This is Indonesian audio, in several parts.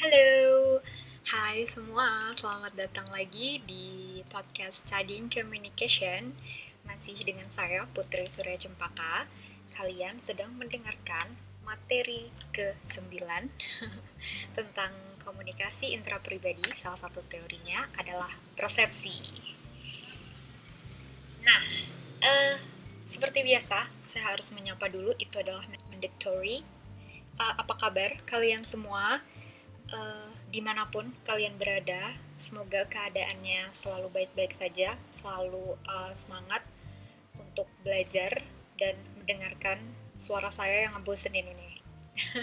Halo, hai semua, selamat datang lagi di podcast Studying Communication. Masih dengan saya, Putri Surya Cempaka. Kalian sedang mendengarkan materi ke-9 Tentang komunikasi intrapribadi, salah satu teorinya adalah persepsi. Nah, uh, seperti biasa, saya harus menyapa dulu, itu adalah mandatory. Uh, Apa kabar kalian semua? Uh, di mana pun kalian berada, semoga keadaannya selalu baik-baik saja, selalu uh, semangat untuk belajar dan mendengarkan suara saya yang ngebosenin ini.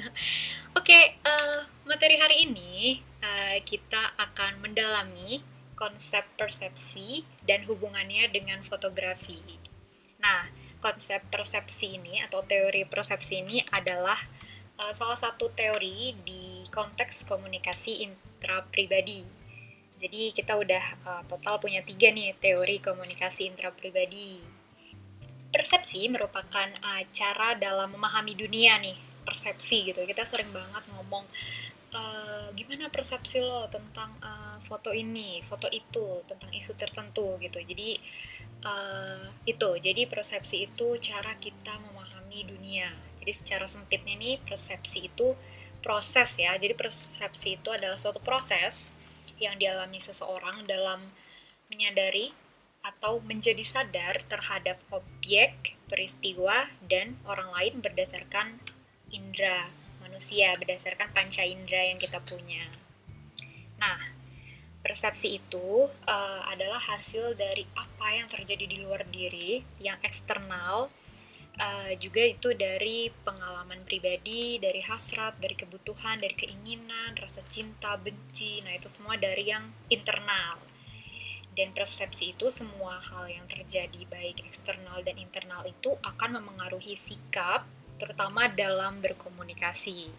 Oke, okay, uh, materi hari ini uh, kita akan mendalami konsep persepsi dan hubungannya dengan fotografi. Nah, konsep persepsi ini atau teori persepsi ini adalah uh, salah satu teori di konteks komunikasi intrapribadi. Jadi kita udah uh, total punya tiga nih teori komunikasi intrapribadi. Persepsi merupakan uh, cara dalam memahami dunia nih, persepsi gitu. Kita sering banget ngomong uh, gimana persepsi lo tentang uh, foto ini, foto itu, tentang isu tertentu gitu. Jadi uh, itu, jadi persepsi itu cara kita memahami dunia jadi secara sempitnya nih persepsi itu proses ya. Jadi persepsi itu adalah suatu proses yang dialami seseorang dalam menyadari atau menjadi sadar terhadap objek, peristiwa, dan orang lain berdasarkan indera manusia, berdasarkan panca indera yang kita punya. Nah, persepsi itu uh, adalah hasil dari apa yang terjadi di luar diri, yang eksternal, uh, juga itu dari pengalaman pribadi, dari hasrat, dari kebutuhan, dari keinginan, rasa cinta, benci. Nah, itu semua dari yang internal. Dan persepsi itu semua hal yang terjadi baik eksternal dan internal itu akan memengaruhi sikap terutama dalam berkomunikasi.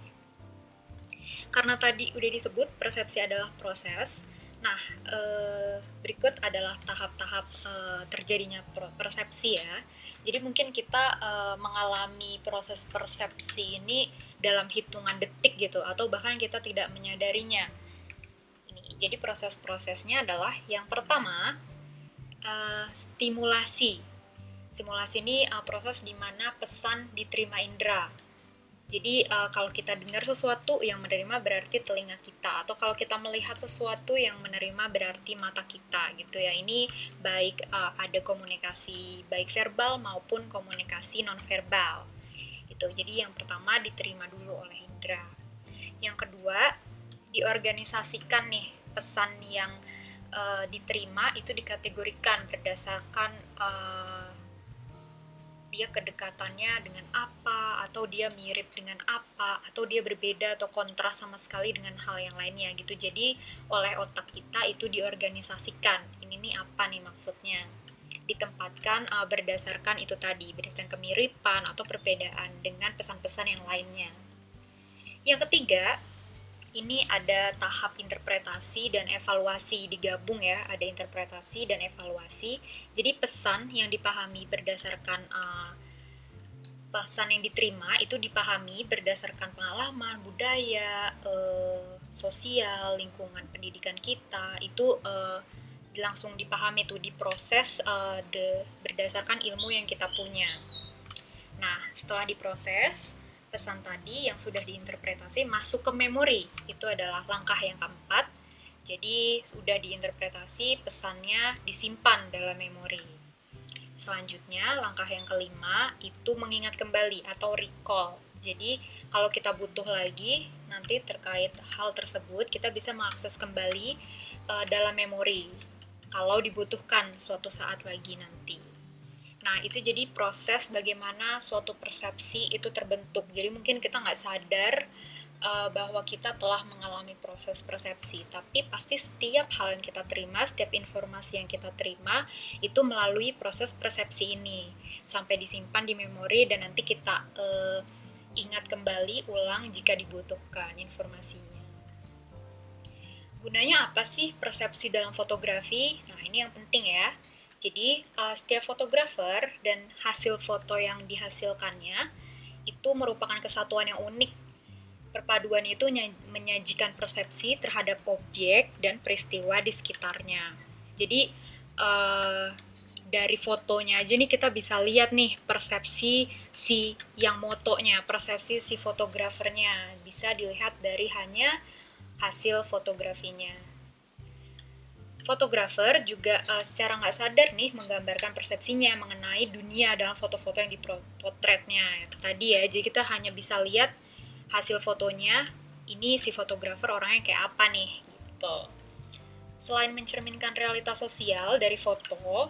Karena tadi udah disebut persepsi adalah proses, Nah, eh, berikut adalah tahap-tahap eh, terjadinya persepsi ya. Jadi mungkin kita eh, mengalami proses persepsi ini dalam hitungan detik gitu, atau bahkan kita tidak menyadarinya. Ini, jadi proses-prosesnya adalah yang pertama eh, stimulasi. Stimulasi ini uh, proses di mana pesan diterima indera jadi uh, kalau kita dengar sesuatu yang menerima berarti telinga kita atau kalau kita melihat sesuatu yang menerima berarti mata kita gitu ya. Ini baik uh, ada komunikasi baik verbal maupun komunikasi non verbal. Itu. Jadi yang pertama diterima dulu oleh indera. Yang kedua diorganisasikan nih pesan yang uh, diterima itu dikategorikan berdasarkan uh, dia kedekatannya dengan apa atau dia mirip dengan apa atau dia berbeda atau kontras sama sekali dengan hal yang lainnya gitu. Jadi oleh otak kita itu diorganisasikan. Ini nih apa nih maksudnya? Ditempatkan uh, berdasarkan itu tadi berdasarkan kemiripan atau perbedaan dengan pesan-pesan yang lainnya. Yang ketiga ini ada tahap interpretasi dan evaluasi digabung ya ada interpretasi dan evaluasi. Jadi pesan yang dipahami berdasarkan uh, pesan yang diterima itu dipahami berdasarkan pengalaman budaya uh, sosial lingkungan pendidikan kita itu uh, langsung dipahami itu diproses uh, de, berdasarkan ilmu yang kita punya. Nah setelah diproses pesan tadi yang sudah diinterpretasi masuk ke memori. Itu adalah langkah yang keempat. Jadi sudah diinterpretasi, pesannya disimpan dalam memori. Selanjutnya, langkah yang kelima itu mengingat kembali atau recall. Jadi, kalau kita butuh lagi nanti terkait hal tersebut, kita bisa mengakses kembali uh, dalam memori kalau dibutuhkan suatu saat lagi nanti. Nah, itu jadi proses bagaimana suatu persepsi itu terbentuk. Jadi mungkin kita nggak sadar uh, bahwa kita telah mengalami proses persepsi, tapi pasti setiap hal yang kita terima, setiap informasi yang kita terima itu melalui proses persepsi ini sampai disimpan di memori dan nanti kita uh, ingat kembali ulang jika dibutuhkan informasinya. Gunanya apa sih persepsi dalam fotografi? Nah, ini yang penting ya jadi uh, setiap fotografer dan hasil foto yang dihasilkannya itu merupakan kesatuan yang unik. Perpaduan itu menyajikan persepsi terhadap objek dan peristiwa di sekitarnya. Jadi uh, dari fotonya aja nih kita bisa lihat nih persepsi si yang motonya, persepsi si fotografernya bisa dilihat dari hanya hasil fotografinya. Fotografer juga uh, secara nggak sadar nih menggambarkan persepsinya mengenai dunia dalam foto-foto yang dipotretnya. Tadi ya, jadi kita hanya bisa lihat hasil fotonya, ini si fotografer orangnya kayak apa nih, gitu. Selain mencerminkan realitas sosial dari foto,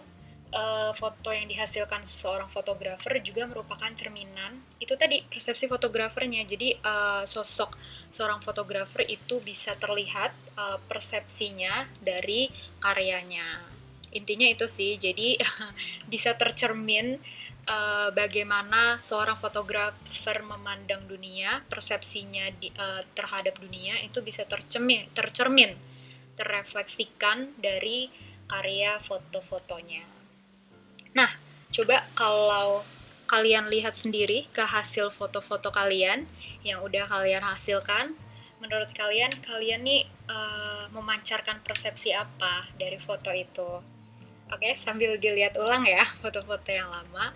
uh, foto yang dihasilkan seorang fotografer juga merupakan cerminan. Itu tadi persepsi fotografernya. Jadi uh, sosok seorang fotografer itu bisa terlihat uh, persepsinya dari karyanya. Intinya itu sih. Jadi bisa tercermin uh, bagaimana seorang fotografer memandang dunia persepsinya di, uh, terhadap dunia itu bisa tercermin tercermin terrefleksikan dari karya foto-fotonya Nah, coba kalau kalian lihat sendiri ke hasil foto-foto kalian yang udah kalian hasilkan, menurut kalian kalian nih uh, memancarkan persepsi apa dari foto itu? Oke, sambil dilihat ulang ya foto-foto yang lama.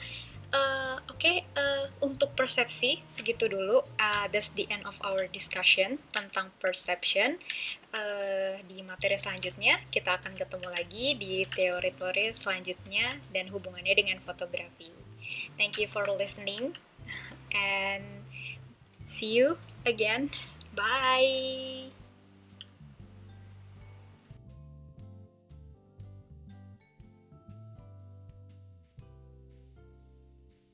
Uh, Oke, okay, uh, untuk persepsi segitu dulu. Uh, that's the end of our discussion tentang perception. Uh, di materi selanjutnya kita akan ketemu lagi di teori-teori selanjutnya dan hubungannya dengan fotografi. Thank you for listening and see you again. Bye.